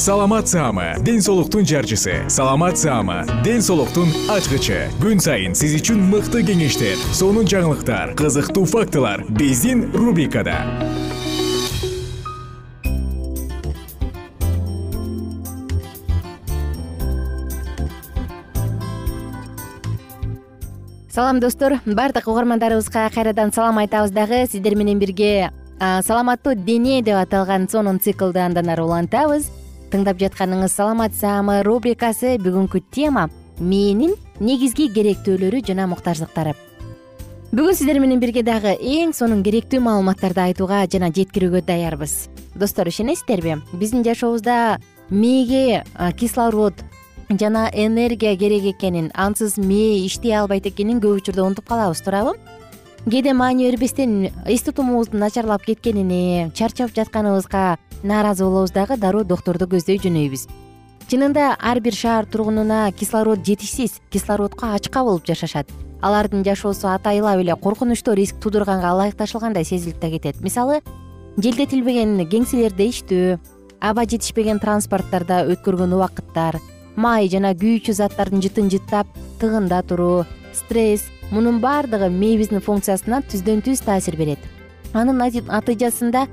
саламат саама ден соолуктун жарчысы. Саламат саама ден соолуктун ачкычы. Күн сайын сиз үчүн мыкты кеңештер сонун жаңылыктар кызыктуу фактылар биздин рубрикада. Салам достор. Баардык угармандарыбызга кайрадан салам айтабыз дагы. Сиздер менен бирге саламаттуу дене деп аталган сонун циклды андан ары улантабыз тыңдап жатканыңыз саламат саамы рубрикасы бүгүнкү тема мээнин негизги керектүүлөрү жана муктаждыктары. Бүгүн сиздер менен бирге дагы эң сонун керектүү маалыматтарды айтууга жана жеткирүүгө даярбыз. Достор ишенесиздерби биздин жашообузда мээге кислород жана энергия керек экенин ансыз мээ иштей албайт экенин көп учурда унутуп калабыз туурабы кээде маани бербестен эс тутумубуздун начарлап кеткенине чарчап жатканыбызга нааразы болобуз дагы дароо доктурду көздөй жөнөйбүз. Чынында ар бир шаар тургунуна кислород жетишсиз кислородко ачка болуп жашашат. Алардын жашоосу атайылап эле коркунучтуу риск туудурганга ылайыкташылгандай сезилип да кетет. Мисалы желдетилбеген кеңселерде иштөө аба жетишпеген транспортттордо өткөргөн убакыттар май жана күйүүчү заттардын жытын жыттап тыгында туруу стресс мунун баардыгы мээбиздин функциясына түздөн түз таасир берет. Анын натыйжасында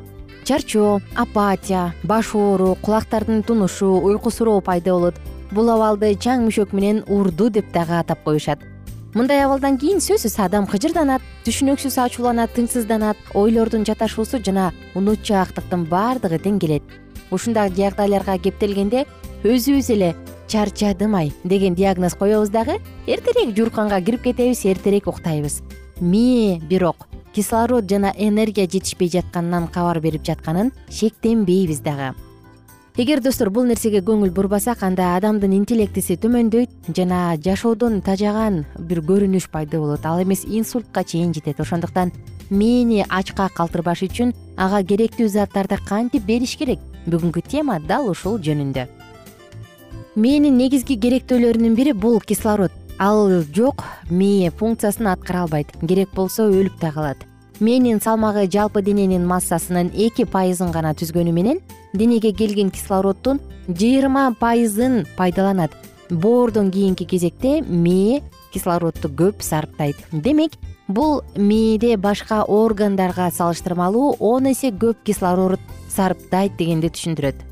чарчоо апатия баш оору кулактардын тунушу уйкусуроо пайда болот. Бул абалды чаң мүшөк менен урду деп дагы атап коюшат. Мындай абалдан кийин сөзсүз адам кыжырданат түшүнөксүз ачууланат тынчсызданат ойлордун жаташуусу жана унутчаактыктын баардыгы тең келет ушундай жагдайларга кептелгенде өзүбүз эле чарчадым ай деген диагноз коебуз дагы эртерээк жуурканга кирип кетебиз эртерээк уктайбыз. Мээ бирок кислород жана энергия жетишпей жатканынан кабар берип жатканын шектенбейбиз дагы. Эгер достор бул нерсеге көңүл бурбасак анда адамдын интеллектиси төмөндөйт жана жашоодон тажаган бир көрүнүш пайда болот. Ал эмес инсультка чейин жетет. Ошондуктан мээни ачка калтырбаш үчүн ага керектүү заттарды кантип бериш керек? Бүгүнкү тема дал ушул жөнүндө мээнин негизги керектүүлөрүнүн бири бул кислород. Ал жок мээ функциясын аткара албайт. Керек болсо өлүп да калат. Мээнин салмагы жалпы дененин массасынын эки пайызын гана түзгөнү менен денеге келген кислороддун жыйырма пайызын пайдаланат. Боордон кийинки кезекте мээ кислородду көп сарптайт. Демек бул мээде башка органдарга салыштырмалуу он эсе көп кислород сарптайт дегенди түшүндүрөт.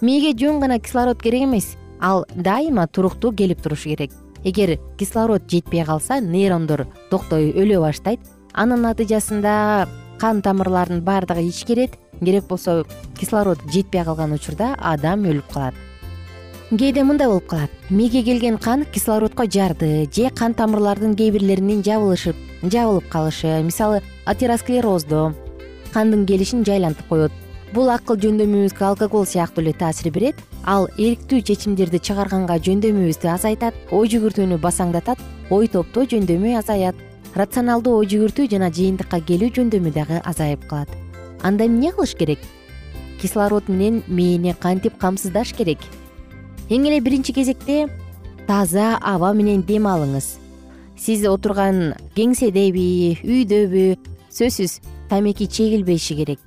Мээге жөн гана кислород керек эмес ал дайыма туруктуу келип турушу керек. Эгер кислород жетпей калса нейрондор токтой өлө баштайт. Анын натыйжасында кан тамырларынын баардыгы ичкерет. Керек болсо кислород жетпей калган учурда адам өлүп калат. Кээде мындай болуп калат. Мээге келген кан кислородко жарды же кан тамырлардын кээ бирлеринин жабылышып жабылып калышы мисалы атеросклероздо кандын келишин жайлантып коет. Бул акыл жөндөмүбүзгө алкоголь сыяктуу эле таасир берет ал эрктүү чечимдерди чыгарганга жөндөмүбүздү азайтат ой жүгүртүүнү басаңдатат ой топтоо жөндөмү азаят. Рационалдуу ой жүгүртүү жана жыйынтыкка келүү жөндөмү дагы азайып калат. Анда эмне кылыш керек? Кислород менен мээни кантип камсыздаш керек? Эң эле биринчи кезекте таза аба менен дем алыңыз. Сиз отурган кеңседеби үйдөбү сөзсүз тамеки чегилбеши керек.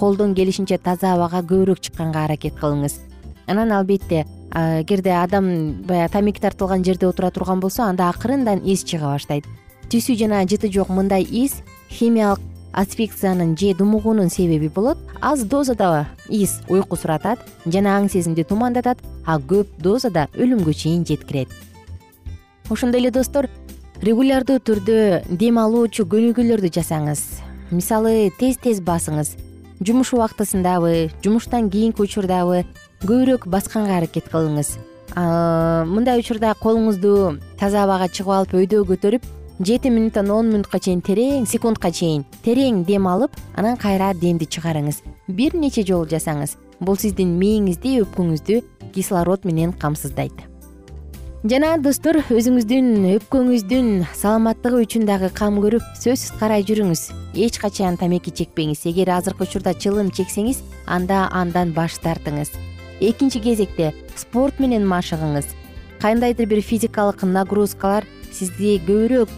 Колдон келишинче таза абага көбүрөөк чыкканга аракет кылыңыз анан албетте эгерде адам баягы тамеки тартылган жерде отура турган болсо анда акырындан из чыга баштайт. Түсү жана жыты жок мындай из химиялык асфикциянын же думугуунун себеби болот. Аз дозада из уйку суратат жана аң сезимди тумандатат а көп дозада өлүмгө чейин жеткирет. Ошондой эле достор регулярдуу түрдө дем алуучу көнүгүүлөрдү жасаңыз. Мисалы тез тез басыңыз. Жумуш убактысындабы жумуштан кийинки учурдабы көбүрөөк басканга аракет кылыңыз. Мындай учурда колуңузду таза абага чыгып алып өйдө көтөрүп жети мүнөттөн он мүнөткө чейин терең секундка чейин терең дем алып анан кайра демди чыгарыңыз. Бир нече жолу жасаңыз бул сиздин мээңизди өпкөңүздү кислород менен камсыздайт. Жана достор өзүңүздүн өпкөңүздүн саламаттыгы үчүн дагы кам көрүп сөзсүз карай жүрүңүз. Эч качан тамеки чекпеңиз. Эгер азыркы учурда чылым чексеңиз анда андан баш тартыңыз экинчи кезекте спорт менен машыгыңыз. Кандайдыр бир физикалык нагрузкалар сизди көбүрөөк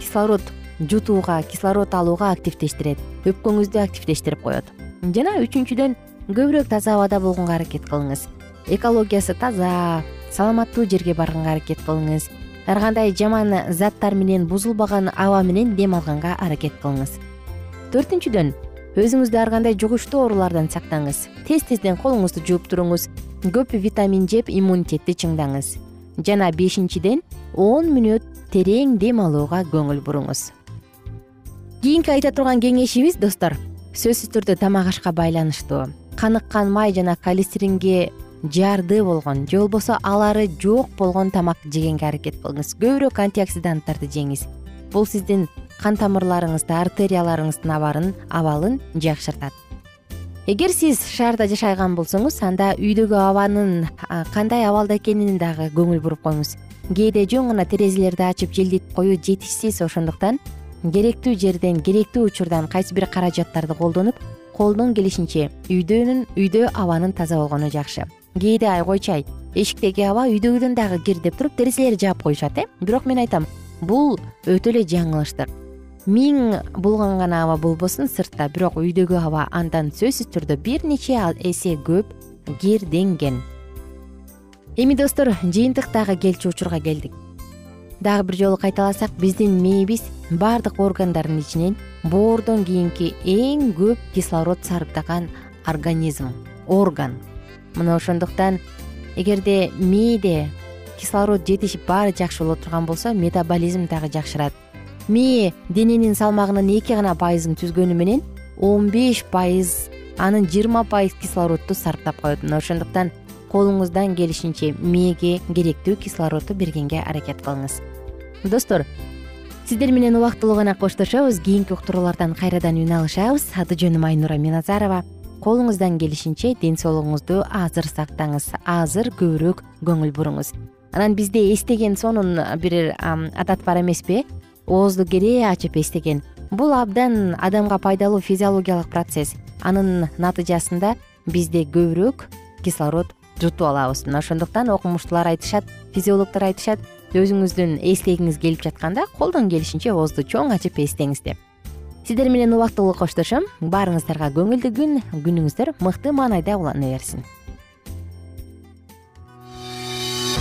кислород жутууга кислород алууга активдештирет өпкөңүздү активдештирип коет. Жана үчүнчүдөн көбүрөөк таза абада болгонго аракет кылыңыз. Экологиясы таза саламаттуу жерге барганга аракет кылыңыз. Ар кандай жаман заттар менен бузулбаган аба менен дем алганга аракет кылыңыз. Төртүнчүдөн өзүңүздү ар кандай жугуштуу оорулардан сактаңыз. Тез тезден колуңузду жууп туруңуз. Көп витамин жеп иммунитетти чыңдаңыз. Жана бешинчиден он мүнөт терең дем алууга көңүл буруңуз. Кийинки айта турган кеңешибиз достор. Сөзсүз түрдө тамак ашка байланыштуу. Каныккан май жана холестеринге жарды болгон же болбосо алары жок болгон тамак жегенге аракет кылыңыз. Көбүрөөк антиоксиданттарды жеңиз. Бул сиздин кан тамырларыңызды артерияларыңыздын абарын абалын жакшыртат. Эгер сиз шаарда жашаган болсоңуз анда үйдөгү абанын кандай абалда экенин дагы көңүл буруп коюңуз. Кээде жөн гана терезелерди ачып желдетип коюу жетишсиз ошондуктан керектүү жерден керектүү учурдан кайсы бир каражаттарды колдонуп колдон келишинче үйдөнүн үйдө абанын таза болгону жакшы. Кээде ай койчу эшиктеги аба үйдөгүдөн дагы кир деп туруп терезелерди жаап коюшат э? Бирок мен айтам бул өтө эле жаңылыштык миң булганган аба болбосун сыртта. Бирок үйдөгү аба андан сөзсүз түрдө бир нече эсе көп кирденген эми достор жыйынтыктагы келчү учурга келдик. Дагы бир жолу кайталасак биздин мээбиз баардык органдардын ичинен боордон кийинки эң көп кислород сарптаган организм орган. Мына ошондуктан эгерде мээде кислород жетишип баары жакшы боло турган болсо метаболизм дагы жакшырат мээ дененин салмагынын эки гана пайызын түзгөнү менен он беш пайыз анын жыйырма пайыз кислородду сарптап коет. Мына ошондуктан колуңуздан келишинче мээге керектүү кислородду бергенге аракет кылыңыз. Достор сиздер менен убактылуу гана коштошобуз. Кийинки уктуруулардан кайрадан үн алышабыз. Аты жөнүм айнура миназарова. Колуңуздан келишинче ден соолугуңузду азыр сактаңыз. Азыр көбүрөөк көңүл буруңуз. Анан бизде эстеген сонун бир адат бар эмеспи оозду керээ ачып эстеген. Бул абдан адамга пайдалуу физиологиялык процесс. Анын натыйжасында бизде көбүрөөк кислород жутуп алабыз. Мына ошондуктан окумуштуулар айтышат физиологдор айтышат. Өзүңүздүн эстегиңиз келип жатканда колдон келишинче оозду чоң ачып эстеңиз деп. Сиздер менен убактылуу коштошом. Баарыңыздарга көңүлдүү күн күнүңүздөр мыкты маанайда улана берсин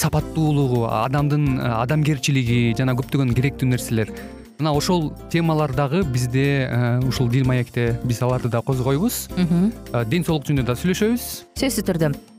сапаттуулугу адамдын э, адамгерчилиги жана көптөгөн керектүү нерселер. Мына ошол темалар дагы бизде ушул дил маекте биз аларды да козгойбуз. Ден соолук жөнүндө да сүйлөшөбүз. Сөзсүз түрдө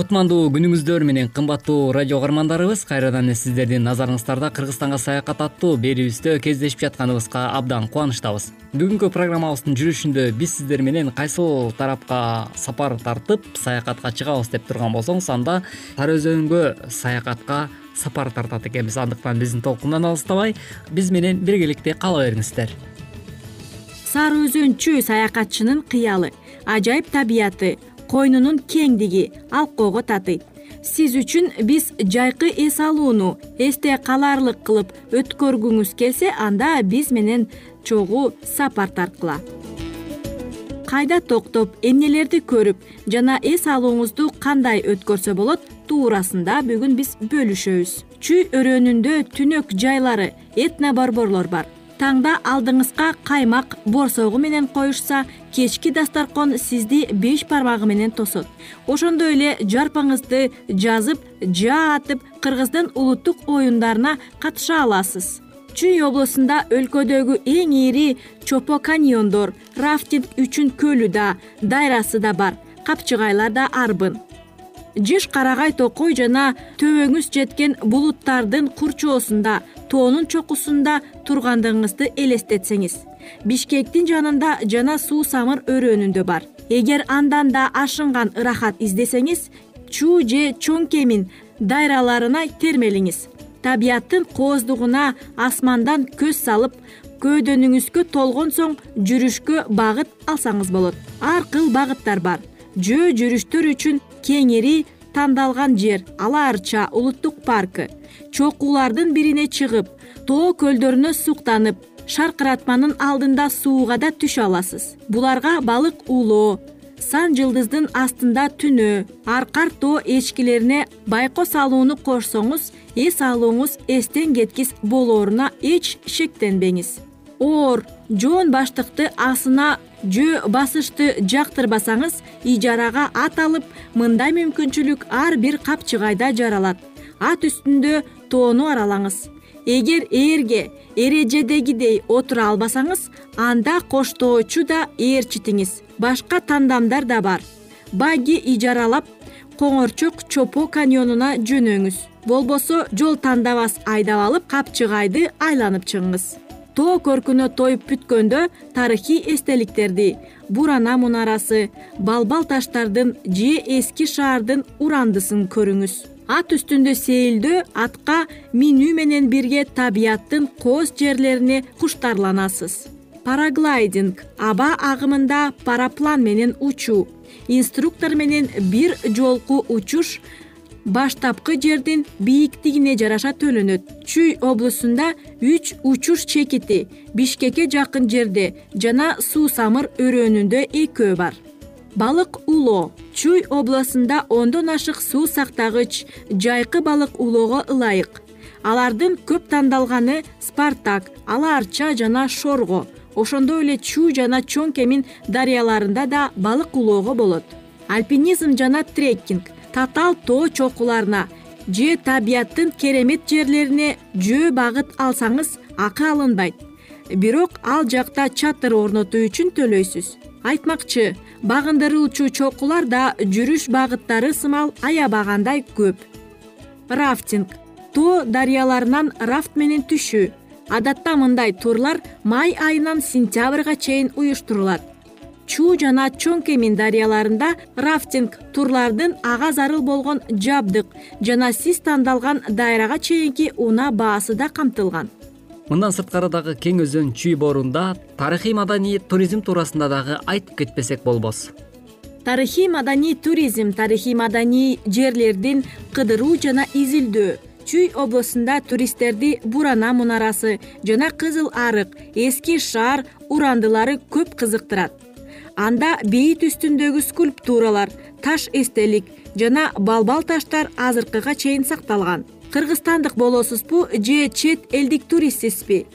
кутмандуу күнүңүздөр менен кымбаттуу радио угармандарыбыз кайрадан эле сиздердин назарыңыздарда кыргызстанга саякат аттуу берүүбүздө кездешип жатканыбызга абдан кубанычтабыз. Бүгүнкү программабыздын жүрүшүндө биз сиздер менен кайсыл тарапка сапар тартып саякатка чыгабыз деп турган болсоңуз анда сары өзөнгө саякатка сапар тартат экенбиз. Андыктан биздин толкундан алыстабай биз менен биргеликте кала бериңиздер. Сары өзөнчү саякатчынын кыялы ажайып табияты койнунун кеңдиги алкоого татыйт. Сиз үчүн биз жайкы эс алууну эсте калаарлык кылып өткөргүңүз келсе анда биз менен чогуу сапар тарткыла. Кайда токтоп эмнелерди көрүп жана эс алууңузду кандай өткөрсө болот туурасында бүгүн биз бөлүшөбүз. Чүй өрөөнүндө түнөк жайлары этно борборлор бар таңда алдыңызга каймак борсогу менен коюшса кечки дасторкон сизди беш бармагы менен тосот. Ошондой эле жарпаңызды жазып жаа атып кыргыздын улуттук оюндарына катыша аласыз. Чүй облусунда өлкөдөгү эң ири чопо каньондор рафтинг үчүн көлү да дайрасы да бар капчыгайлар да арбын жыш карагай токой жана төбөңүз жеткен булуттардын курчоосунда тоонун чокусунда тургандыгыңызды элестетсеңиз. Бишкектин жанында жана суу самыр өрөөнүндө бар. Эгер андан да ашынган ырахат издесеңиз чуу же чоң кемин дайраларына термелиңиз. Табияттын кооздугуна асмандан көз салып көөдөнүңүзгө толгон соң жүрүшкө багыт алсаңыз болот. Ар кыл багыттар бар. Жөө жүрүштөр үчүн кеңири тандалган жер ала арча улуттук паркы. Чокулардын бирине чыгып тоо көлдөрүнө суктанып шаркыратманын алдында сууга да түшө аласыз. Буларга балык улоо сан жылдыздын астында түнөө аркар тоо эчкилерине байко салууну кошсоңуз эс алууңуз эстен кеткис болооруна эч шектенбеңиз. Оор жоон баштыкты асына жөө басышты жактырбасаңыз ижарага ат алып мындай мүмкүнчүлүк ар бир капчыгайда жаралат. Ат үстүндө тоону аралаңыз. Эгер ээрге эрежедегидей отура албасаңыз анда коштоочу да ээрчитиңиз башка тандамдар да бар. Багги ижаралап коңорчок чопо каньонуна жөнөңүз. Болбосо жол тандабас айдап алып капчыгайды айланып чыгыңыз тоо көркүнө тоюп бүткөндө тарыхый эстеликтерди бурана мунарасы балбал таштардын же эски шаардын урандысын көрүңүз. Ат үстүндө сейилдөө атка минүү менен бирге табияттын кооз жерлерине куштарланасыз. Параглайдинг аба агымында параплан менен учуу инструктор менен бир жолку учуш баштапкы жердин бийиктигине жараша төлөнөт. Чүй облусунда үч учуш чекити бишкекке жакын жерде жана суусамыр өрөөнүндө экөө бар. Балык улоо чуй областунда ондон ашык суу сактагыч жайкы балык улоого ылайык. Алардын көп тандалганы спартак ала арча жана шорго. Ошондой эле чүй жана чоң кемин дарыяларында да балык улоого болот. Альпинизм жана треккинг татаал тоо чокуларына же табияттын керемет жерлерине жөө багыт алсаңыз акы алынбайт. Бирок ал жакта чатыр орнотуу үчүн төлөйсүз. Айтмакчы багындыруучу чокулар да жүрүш багыттары сымал аябагандай көп. Рафтинг. Тоо дарыяларынан рафт менен түшүү. Адатта мындай турлар май айынан сентябрга чейин уюштурулат чуу жана чоң кемин дарыяларында рафтинг турлардын ага зарыл болгон жабдык жана сиз тандалган дайрага чейинки унаа баасы да камтылган. Мындан сырткары дагы кең өзөн чүй боорунда тарыхый маданий туризм туурасында дагы айтып кетпесек болбос. Тарыхый маданий туризм тарыхый маданий жерлердин кыдыруу жана изилдөө чүй облусунда туристтерди бурана мунарасы жана кызыл арык эски шаар урандылары көп кызыктырат анда бейит үстүндөгү скульптуралар таш эстелик жана балбал таштар азыркыга чейин сакталган. Кыргызстандык болосузбу же чет элдик туристсизби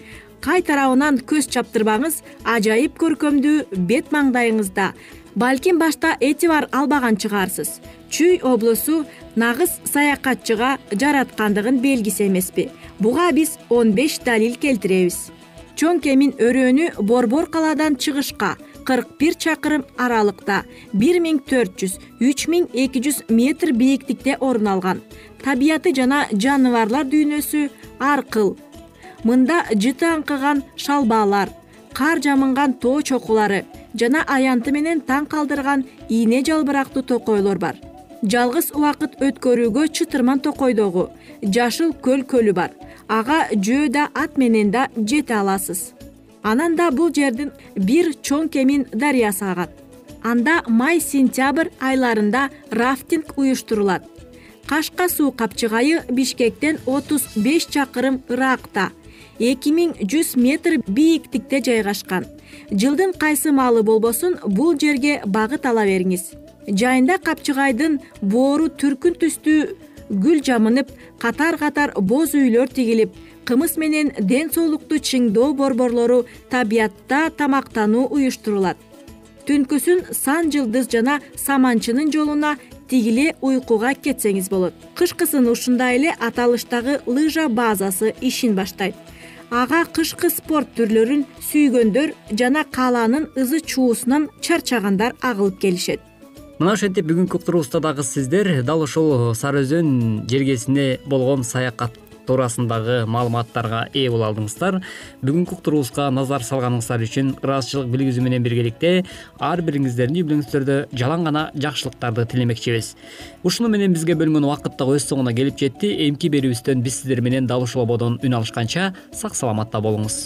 кай тарабынан көз чаптырбаңыз ажайып көркөмдүү бет маңдайыңызда. Балким башта этибар албаган чыгарсыз. Чүй облусу нагыз саякатчыга жараткандыгын белгиси эмеспи. Буга биз он беш далил келтиребиз. Чоң кемин өрөөнү борбор калаадан чыгышка кырк бир чакырым аралыкта. бир миң төрт жүз үч миң эки жүз метр бийиктикте орун алган. Табияты жана жаныбарлар дүйнөсү ар кыл мында жыты аңкыган шалбаалар кар жамынган тоо чокулары жана аянты менен таң калтырган ийне жалбырактуу токойлор бар. Жалгыз убакыт өткөрүүгө чытырман токойдогу жашыл көл көлү бар. Ага жөө да ат менен да жете аласыз анан да бул жердин бир чоң кемин дарыясы агат. Анда май сентябрь айларында рафтинг уюштурулат. Кашка суу капчыгайы бишкектен отуз беш чакырым ыраакта эки миң жүз метр бийиктикте жайгашкан. Жылдын кайсы маалы болбосун бул жерге багыт ала бериңиз. Жайында капчыгайдын боору түркүн түстүү гүл жамынып катар катар боз үйлөр тигилип кымыз менен ден соолукту чыңдоо борборлору табиятта тамактануу уюштурулат. Түнкүсүн сан жылдыз жана саманчынын жолуна тигиле уйкуга кетсеңиз болот. Кышкысын ушундай эле аталыштагы лыжа базасы ишин баштайт. Ага кышкы спорт түрлөрүн сүйгөндөр жана каалаанын ызы чуусунан чарчагандар агылып келишет. Мына ошентип бүгүнкү уктуруубузда дагы сиздер дал ушул сары өзөн жергесине болгон саякат туурасындагы маалыматтарга ээ боло алдыңыздар. Бүгүнкү уктуруубузга назар салганыңыздар үчүн ыраазычылык билгизүү менен биргеликте ар бириңиздердин үй бүлөңүздөрдө жалаң гана жакшылыктарды тилемекчибиз. Ушуну менен бизге бөлүнгөн убакыт дагы өз соңуна келип жетти. Эмки берүүбүздөн биз сиздер менен дал ушул ободон үн алышканча сак саламатта болуңуз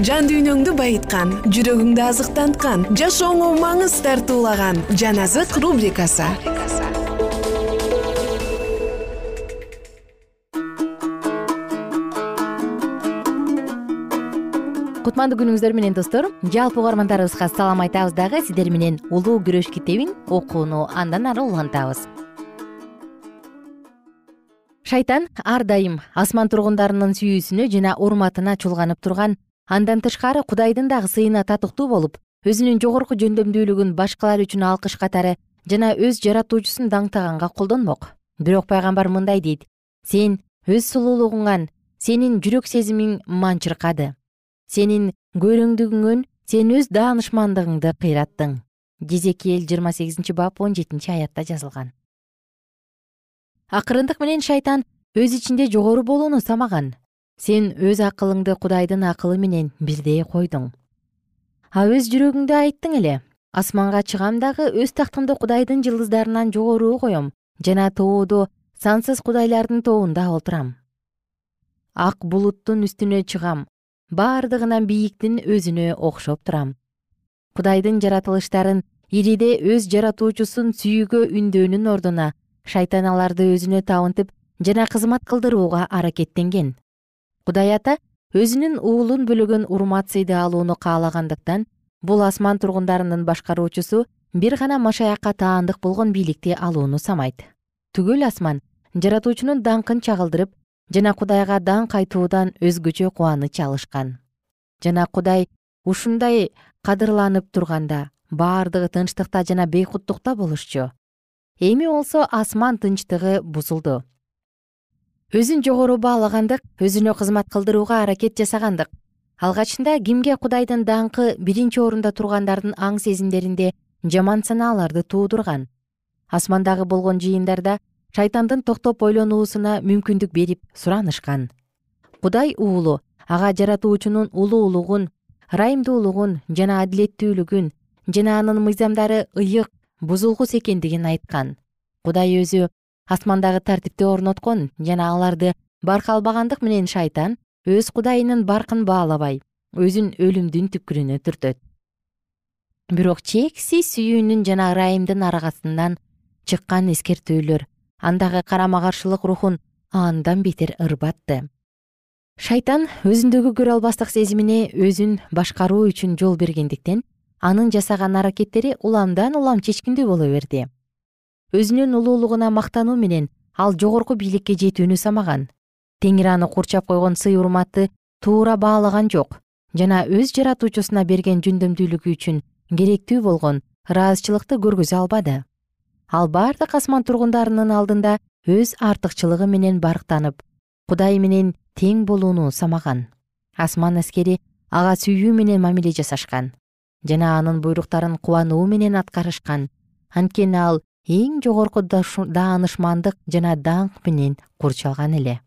жан дүйнөңдү байыткан жүрөгүңдү азыктанткан жашооңо маңыз тартуулаган жан азык рубрикасы. Кутмандуу күнүңүздөр менен достор жалпы угармандарыбызга салам айтабыз дагы сиздер менен улуу күрөш китебин окууну андан ары улантабыз. Шайтан ар дайым асман тургундарынын сүйүүсүнө жана урматына чулганып турган андан тышкары кудайдын дагы сыйына татыктуу болуп өзүнүн жогорку жөндөмдүүлүгүн башкалар үчүн алкыш катары жана өз жаратуучусун даңктаганга колдонмок. Бирок пайгамбар мындай дейт. Сен өз сулуулугуңан сенин жүрөк сезимиң манчыркады сенин көрөңдүгүңөн сен өз даанышмандыгыңды кыйраттың жезекиэл жыйырма сегизинчи бап он жетинчи аятта жазылган. Акырындык менен шайтан өз ичинде жогору болууну самаган сен өз акылыңды кудайдын акылы менен бирдей койдуң. А өз жүрөгүңдө айттың эле. Асманга чыгам дагы өз тактымды кудайдын жылдыздарынан жогору коем жана тоодо сансыз кудайлардын тобунда отурам ак булуттун үстүнө чыгам бардыгынан бийиктин өзүнө окшоп турам. Кудайдын жаратылыштарын ириде өз жаратуучусун сүйүүгө үндөөнүн ордуна шайтан аларды өзүнө табынтып жана кызмат кылдырууга аракеттенген кудай ата өзүнүн уулун бөлөгөн урмат сыйды алууну каалагандыктан бул асман тургундарынын башкаруучусу бир гана машаякка таандык болгон бийликти алууну самайт. Түгөл асман жаратуучунун даңкын чагылдырып жана кудайга даңк айтуудан өзгөчө кубаныч алышкан жана кудай ушундай кадырланып турганда бардыгы тынчтыкта жана бейкуттукта болушчу. Эми болсо асман тынчтыгы бузулду өзүн жогору баалагандык өзүнө кызмат кылдырууга аракет жасагандык. Алгачында кимге кудайдын даңкы биринчи орунда тургандардын аң сезимдеринде жаман санааларды туудурган. Асмандагы болгон жыйындарда шайтандын токтоп ойлонуусуна мүмкүндүк берип суранышкан. Кудай уулу ага жаратуучунун улуулугун ырайымдуулугун жана адилеттүүлүгүн жана анын мыйзамдары ыйык бузулгус экендигин айткан. Кудай өзү асмандагы тартипти орноткон жана аларды барка албагандык менен шайтан өз кудайынын баркын баалабай өзүн өлүмдүн түпкүрүнө түртөт. Бирок чексиз сүйүүнүн жана ырайымдын аргасынан чыккан эскертүүлөр андагы карама каршылык рухун андан бетер ырбатты. Шайтан өзүндөгү көрө албастык сезимине өзүн башкаруу үчүн жол бергендиктен анын жасаган аракеттери уламдан улам чечкиндүү боло берди өзүнүн улуулугуна мактануу менен ал жогорку бийликке жетүүнү самаган. Теңир аны курчап койгон сый урматты туура баалаган жок жана өз жаратуучусуна берген жөндөмдүүлүгү үчүн керектүү болгон ыраазычылыкты көргөзө албады. Ал бардык асман тургундарынын алдында өз артыкчылыгы менен барктанып кудай менен тең болууну самаган. Асман аскери ага сүйүү менен мамиле жасашкан жана анын буйруктарын кубануу менен аткарышкан. Анткени ал эң жогорку даанышмандык жана даңк менен курчалган эле.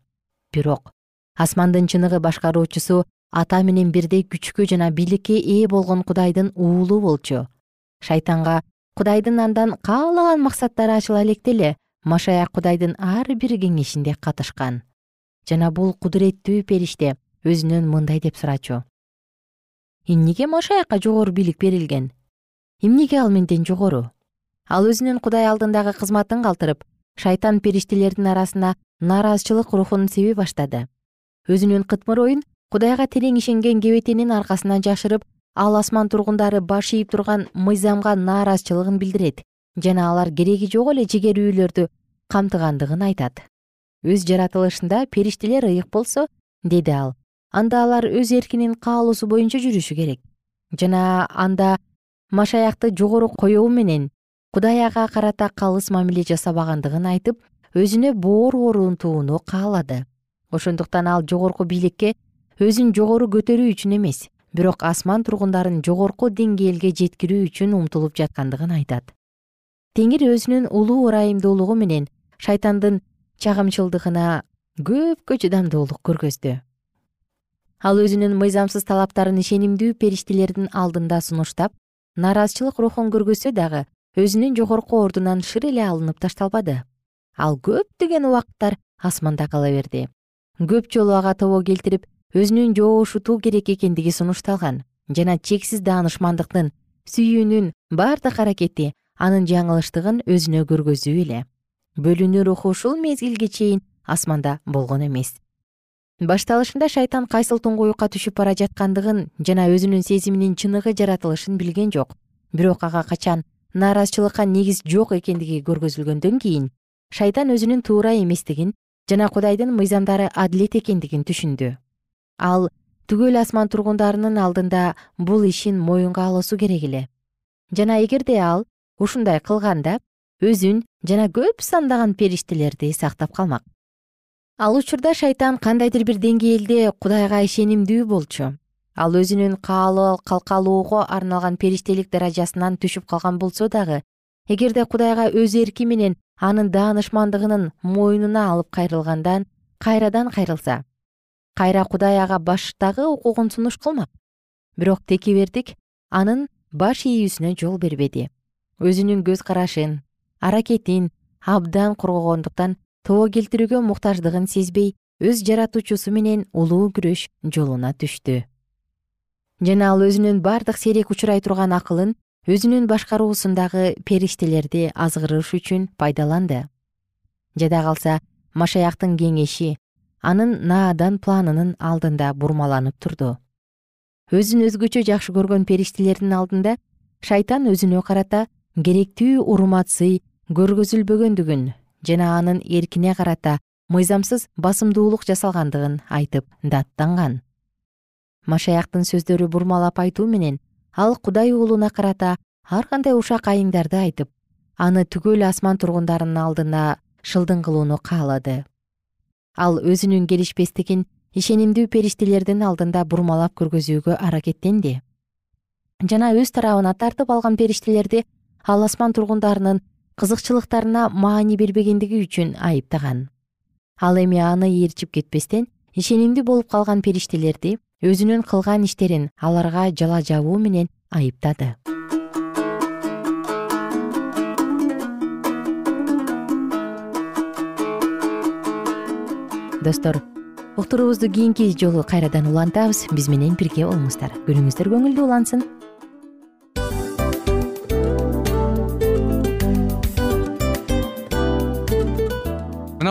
Бирок асмандын чыныгы башкаруучусу ата менен бирдей күчкө жана бийликке ээ болгон кудайдын уулу болчу. Шайтанга кудайдын андан каалаган максаттары ачыла электе эле машаяк кудайдын ар бир кеңешинде катышкан. Жана бул кудуреттүү периште өзүнөн мындай деп сурачу. Эмнеге машаякка жогору бийлик берилген? Эмнеге ал менден жогору ал өзүнүн кудай алдындагы кызматын калтырып шайтан периштелердин арасына нааразычылык рухун себе баштады. Өзүнүн кытмыр оюн кудайга терең ишенген кебетенин аркасына жашырып ал асман тургундары баш ийип турган мыйзамга нааразычылыгын билдирет. Жана алар кереги жок эле жигерүүлөрдү камтыгандыгын айтат. Өз жаратылышында периштелер ыйык болсо деди ал анда алар өз эркинин каалоосу боюнча жүрүшү керек. Жана анда машаякты жогору коюу менен кудай ага карата калыс мамиле жасабагандыгын айтып өзүнө боор орунтууну каалады. Ошондуктан ал жогорку бийликке өзүн жогору көтөрүү үчүн эмес бирок асман тургундарын жогорку деңгээлге жеткирүү үчүн умтулуп жаткандыгын айтат. Теңир өзүнүн улуу ырайымдуулугу менен шайтандын чагымчылдыгына көпкө чыдамдуулук көргөздү. Ал өзүнүн мыйзамсыз талаптарын ишенимдүү периштелердин алдында сунуштап нааразычылык рухун көргөзсө дагы өзүнүн жогорку ордунан шыр эле алынып ташталбады. Ал көптөгөн убакыттар асманда кала берди. Көп жолу ага тобо келтирип өзүнүн жоошутуу керек экендиги сунушталган жана чексиз даанышмандыктын сүйүүнүн бардык аракети анын жаңылыштыгын өзүнө көргөзүү эле. Бөлүнүү руху ушул мезгилге чейин асманда болгон эмес. Башталышында шайтан кайсыл туңгуюкка түшүп бара жаткандыгын жана өзүнүн сезиминин чыныгы жаратылышын билген жок. Бирок ага качан нааразычылыкка негиз жок экендиги көргөзүлгөндөн кийин шайтан өзүнүн туура эместигин жана кудайдын мыйзамдары адилет экендигин түшүндү. Ал түгөл асман тургундарынын алдында бул ишин моюнга алуусу керек эле. Жана эгерде ал ушундай кылганда өзүн жана көп сандаган периштелерди сактап калмак. Ал учурда шайтан кандайдыр бир деңгээлде кудайга ишенимдүү болчу ал өзүнүн калкалоого арналган периштелик даражасынан түшүп калган болсо дагы эгерде кудайга өз эрки менен анын даанышмандыгынын мойнуна алып кайрылгандан кайрадан кайрылса кайра кудай ага баштагы укугун сунуш кылмак. Бирок текебердик анын баш ийүүсүнө жол бербеди. Өзүнүн көз карашын аракетин абдан коргогондуктан тобо келтирүүгө муктаждыгын сезбей өз жаратуучусу менен улуу күрөш жолуна түштү жана ал өзүнүн бардык сейрек учурай турган акылын өзүнүн башкаруусундагы периштелерди азгырыш үчүн пайдаланды. Жада калса машаяктын кеңеши анын наадан планынын алдында бурмаланып турду. Өзүн өзгөчө жакшы көргөн периштелердин алдында шайтан өзүнө карата керектүү урмат сый көргөзүлбөгөндүгүн жана анын эркине карата мыйзамсыз басымдуулук жасалгандыгын айтып даттанган машаяктын сөздөрү бурмалап айтуу менен ал кудай уулуна карата ар кандай ушак айыңдарды айтып аны түгөл асман тургундарынын алдына шылдың кылууну каалады. Ал өзүнүн келишпестигин ишенимдүү периштелердин алдында бурмалап көргөзүүгө аракеттенди. Жана өз тарабына тартып алган периштелерди ал асман тургундарынын кызыкчылыктарына маани бербегендиги үчүн айыптаган. Ал эми аны ээрчип кетпестен ишенимдүү болуп калган периштелерди өзүнүн кылган иштерин аларга жала жабуу менен айыптады. Достор уктуруубузду кийинки жолу кайрадан улантабыз. Биз менен бирге болуңуздар. Күнүңүздөр көңүлдүү улансын